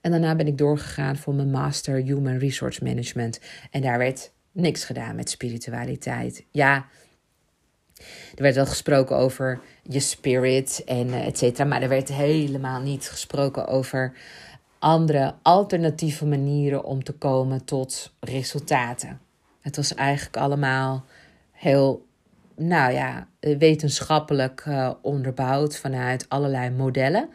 En daarna ben ik doorgegaan voor mijn master Human Resource Management. En daar werd niks gedaan met spiritualiteit. Ja, er werd wel gesproken over je spirit en uh, et cetera. Maar er werd helemaal niet gesproken over andere alternatieve manieren om te komen tot resultaten. Het was eigenlijk allemaal heel, nou ja, wetenschappelijk uh, onderbouwd vanuit allerlei modellen.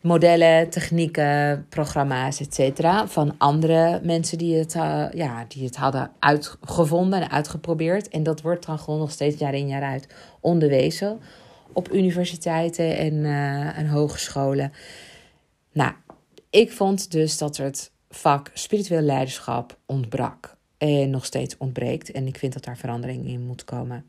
Modellen, technieken, programma's, etc. Van andere mensen die het, uh, ja, die het hadden uitgevonden en uitgeprobeerd. En dat wordt dan gewoon nog steeds jaar in jaar uit onderwezen op universiteiten en, uh, en hogescholen. Nou, ik vond dus dat het vak spiritueel leiderschap ontbrak en nog steeds ontbreekt. En ik vind dat daar verandering in moet komen.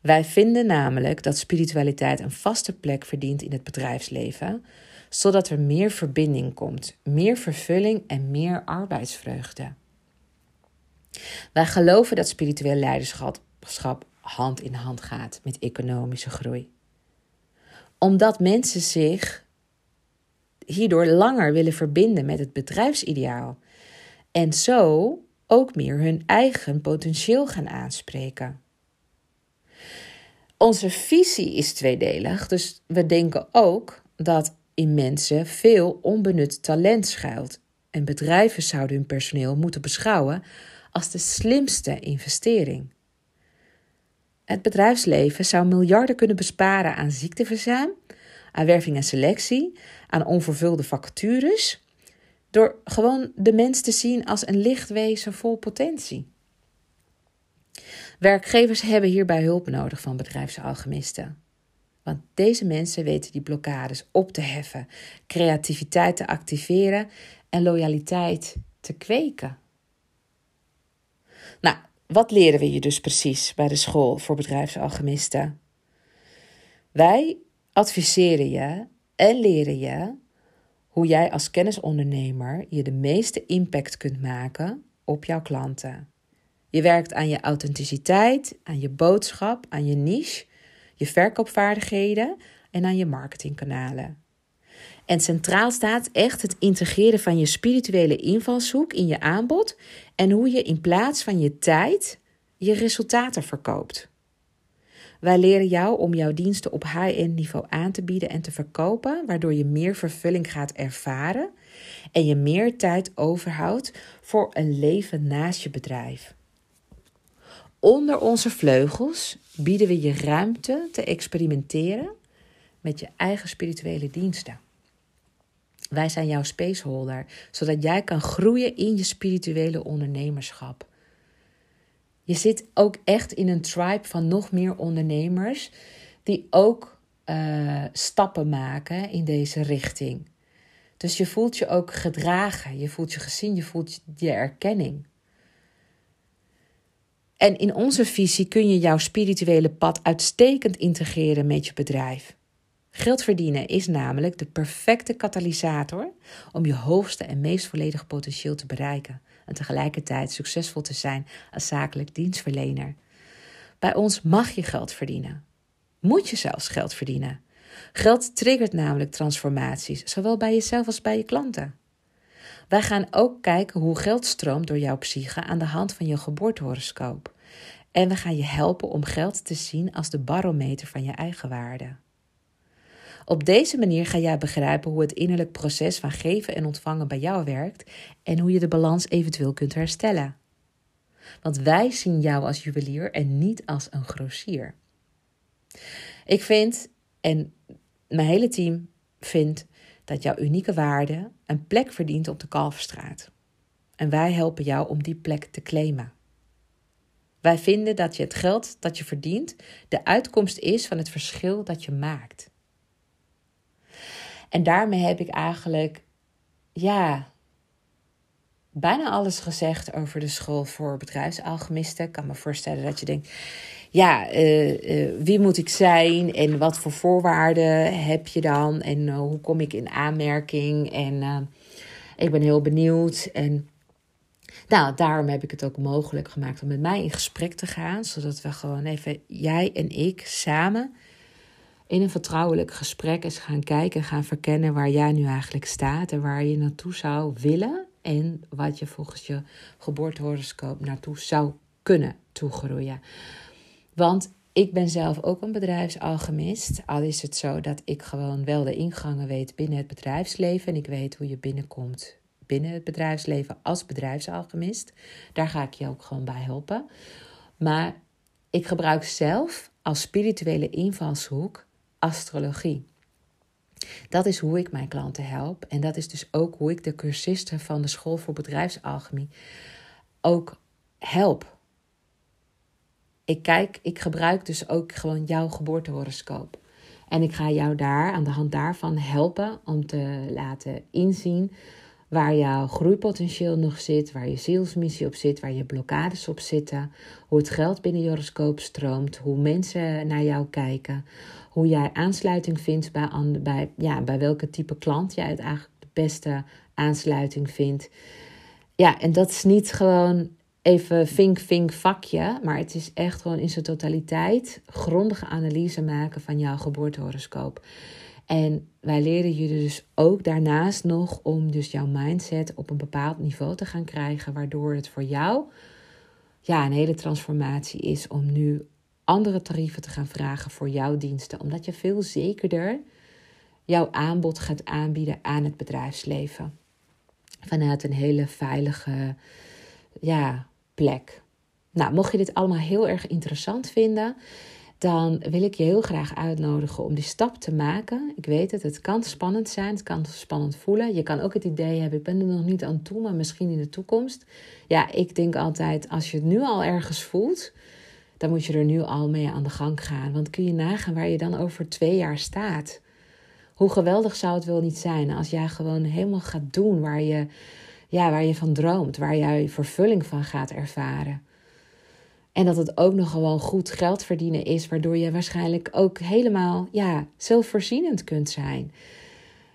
Wij vinden namelijk dat spiritualiteit een vaste plek verdient in het bedrijfsleven, zodat er meer verbinding komt, meer vervulling en meer arbeidsvreugde. Wij geloven dat spiritueel leiderschap hand in hand gaat met economische groei. Omdat mensen zich hierdoor langer willen verbinden met het bedrijfsideaal en zo ook meer hun eigen potentieel gaan aanspreken. Onze visie is tweedelig, dus we denken ook dat in mensen veel onbenut talent schuilt. En bedrijven zouden hun personeel moeten beschouwen als de slimste investering. Het bedrijfsleven zou miljarden kunnen besparen aan ziekteverzuim, aan werving en selectie, aan onvervulde vacatures, door gewoon de mens te zien als een lichtwezen vol potentie. Werkgevers hebben hierbij hulp nodig van bedrijfsalchemisten. Want deze mensen weten die blokkades op te heffen, creativiteit te activeren en loyaliteit te kweken. Nou, wat leren we je dus precies bij de school voor bedrijfsalchemisten? Wij adviseren je en leren je hoe jij als kennisondernemer je de meeste impact kunt maken op jouw klanten. Je werkt aan je authenticiteit, aan je boodschap, aan je niche, je verkoopvaardigheden en aan je marketingkanalen. En centraal staat echt het integreren van je spirituele invalshoek in je aanbod en hoe je in plaats van je tijd je resultaten verkoopt. Wij leren jou om jouw diensten op high-end niveau aan te bieden en te verkopen, waardoor je meer vervulling gaat ervaren en je meer tijd overhoudt voor een leven naast je bedrijf. Onder onze vleugels bieden we je ruimte te experimenteren met je eigen spirituele diensten. Wij zijn jouw spaceholder, zodat jij kan groeien in je spirituele ondernemerschap. Je zit ook echt in een tribe van nog meer ondernemers die ook uh, stappen maken in deze richting. Dus je voelt je ook gedragen, je voelt je gezien, je voelt je erkenning. En in onze visie kun je jouw spirituele pad uitstekend integreren met je bedrijf. Geld verdienen is namelijk de perfecte katalysator om je hoogste en meest volledige potentieel te bereiken en tegelijkertijd succesvol te zijn als zakelijk dienstverlener. Bij ons mag je geld verdienen. Moet je zelfs geld verdienen. Geld triggert namelijk transformaties, zowel bij jezelf als bij je klanten. Wij gaan ook kijken hoe geld stroomt door jouw psyche aan de hand van je geboortehoroscoop. En we gaan je helpen om geld te zien als de barometer van je eigen waarde. Op deze manier ga jij begrijpen hoe het innerlijk proces van geven en ontvangen bij jou werkt en hoe je de balans eventueel kunt herstellen. Want wij zien jou als juwelier en niet als een grossier. Ik vind, en mijn hele team vindt, dat jouw unieke waarde een plek verdient op de Kalverstraat. En wij helpen jou om die plek te claimen. Wij vinden dat je het geld dat je verdient de uitkomst is van het verschil dat je maakt. En daarmee heb ik eigenlijk, ja, bijna alles gezegd over de school voor bedrijfsalchemisten. Ik kan me voorstellen dat je denkt, ja, uh, uh, wie moet ik zijn en wat voor voorwaarden heb je dan? En uh, hoe kom ik in aanmerking? En ik ben heel benieuwd. En nou, daarom heb ik het ook mogelijk gemaakt om met mij in gesprek te gaan, zodat we gewoon even jij en ik samen in een vertrouwelijk gesprek eens gaan kijken en gaan verkennen waar jij nu eigenlijk staat en waar je naartoe zou willen en wat je volgens je geboortehoroscoop naartoe zou kunnen toegroeien. Want ik ben zelf ook een bedrijfsalchemist. Al is het zo dat ik gewoon wel de ingangen weet binnen het bedrijfsleven. En ik weet hoe je binnenkomt binnen het bedrijfsleven als bedrijfsalchemist. Daar ga ik je ook gewoon bij helpen. Maar ik gebruik zelf als spirituele invalshoek astrologie. Dat is hoe ik mijn klanten help. En dat is dus ook hoe ik de cursisten van de School voor Bedrijfsalchemie ook help. Ik kijk, ik gebruik dus ook gewoon jouw geboortehoroscoop. En ik ga jou daar aan de hand daarvan helpen om te laten inzien waar jouw groeipotentieel nog zit, waar je zielsmissie op zit, waar je blokkades op zitten, hoe het geld binnen je horoscoop stroomt, hoe mensen naar jou kijken, hoe jij aansluiting vindt bij, bij, ja, bij welke type klant jij het eigenlijk de beste aansluiting vindt. Ja, en dat is niet gewoon even vink, vink, vakje, maar het is echt gewoon in zijn totaliteit grondige analyse maken van jouw geboortehoroscoop. En wij leren je dus ook daarnaast nog om dus jouw mindset op een bepaald niveau te gaan krijgen, waardoor het voor jou ja, een hele transformatie is om nu andere tarieven te gaan vragen voor jouw diensten, omdat je veel zekerder jouw aanbod gaat aanbieden aan het bedrijfsleven. Vanuit een hele veilige ja, plek. Nou, mocht je dit allemaal heel erg interessant vinden, dan wil ik je heel graag uitnodigen om die stap te maken. Ik weet het, het kan spannend zijn, het kan spannend voelen. Je kan ook het idee hebben, ik ben er nog niet aan toe, maar misschien in de toekomst. Ja, ik denk altijd, als je het nu al ergens voelt, dan moet je er nu al mee aan de gang gaan. Want kun je nagaan waar je dan over twee jaar staat. Hoe geweldig zou het wel niet zijn als jij gewoon helemaal gaat doen waar je, ja, waar je van droomt, waar jij vervulling van gaat ervaren. En dat het ook nog gewoon goed geld verdienen is, waardoor je waarschijnlijk ook helemaal ja, zelfvoorzienend kunt zijn.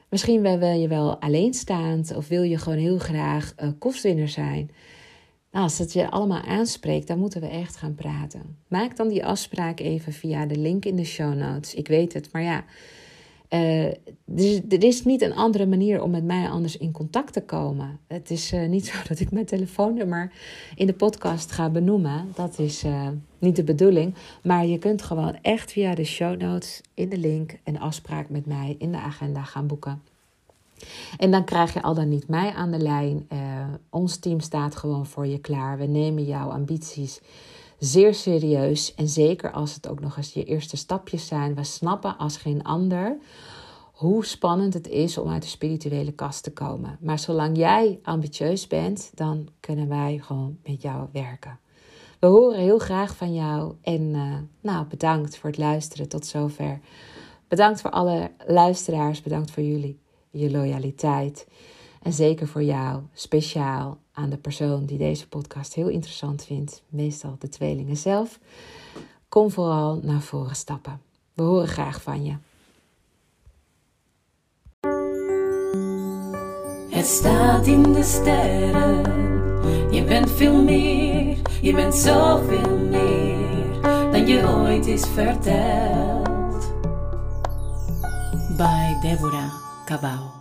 Misschien wil je wel alleenstaand of wil je gewoon heel graag uh, kostwinner zijn. Nou, als het je allemaal aanspreekt, dan moeten we echt gaan praten. Maak dan die afspraak even via de link in de show notes. Ik weet het, maar ja, uh, er, is niet een andere manier om met mij anders in contact te komen. Het is uh, niet zo dat ik mijn telefoonnummer in de podcast ga benoemen. Dat is uh, niet de bedoeling. Maar je kunt gewoon echt via de show notes in de link een afspraak met mij in de agenda gaan boeken. En dan krijg je al dan niet mij aan de lijn. ons team staat gewoon voor je klaar. We nemen jouw ambities zeer serieus. En zeker als het ook nog eens je eerste stapjes zijn. We snappen als geen ander hoe spannend het is om uit de spirituele kast te komen. Maar zolang jij ambitieus bent, dan kunnen wij gewoon met jou werken. We horen heel graag van jou. En uh, nou, bedankt voor het luisteren tot zover. Bedankt voor alle luisteraars. Bedankt voor jullie, je loyaliteit. En zeker voor jou, speciaal aan de persoon die deze podcast heel interessant vindt, meestal de tweelingen zelf. Kom vooral naar voren stappen. We horen graag van je. Het staat in de sterren. Je bent veel meer, je bent zoveel meer dan je ooit is verteld. Bij Deborah Cabau.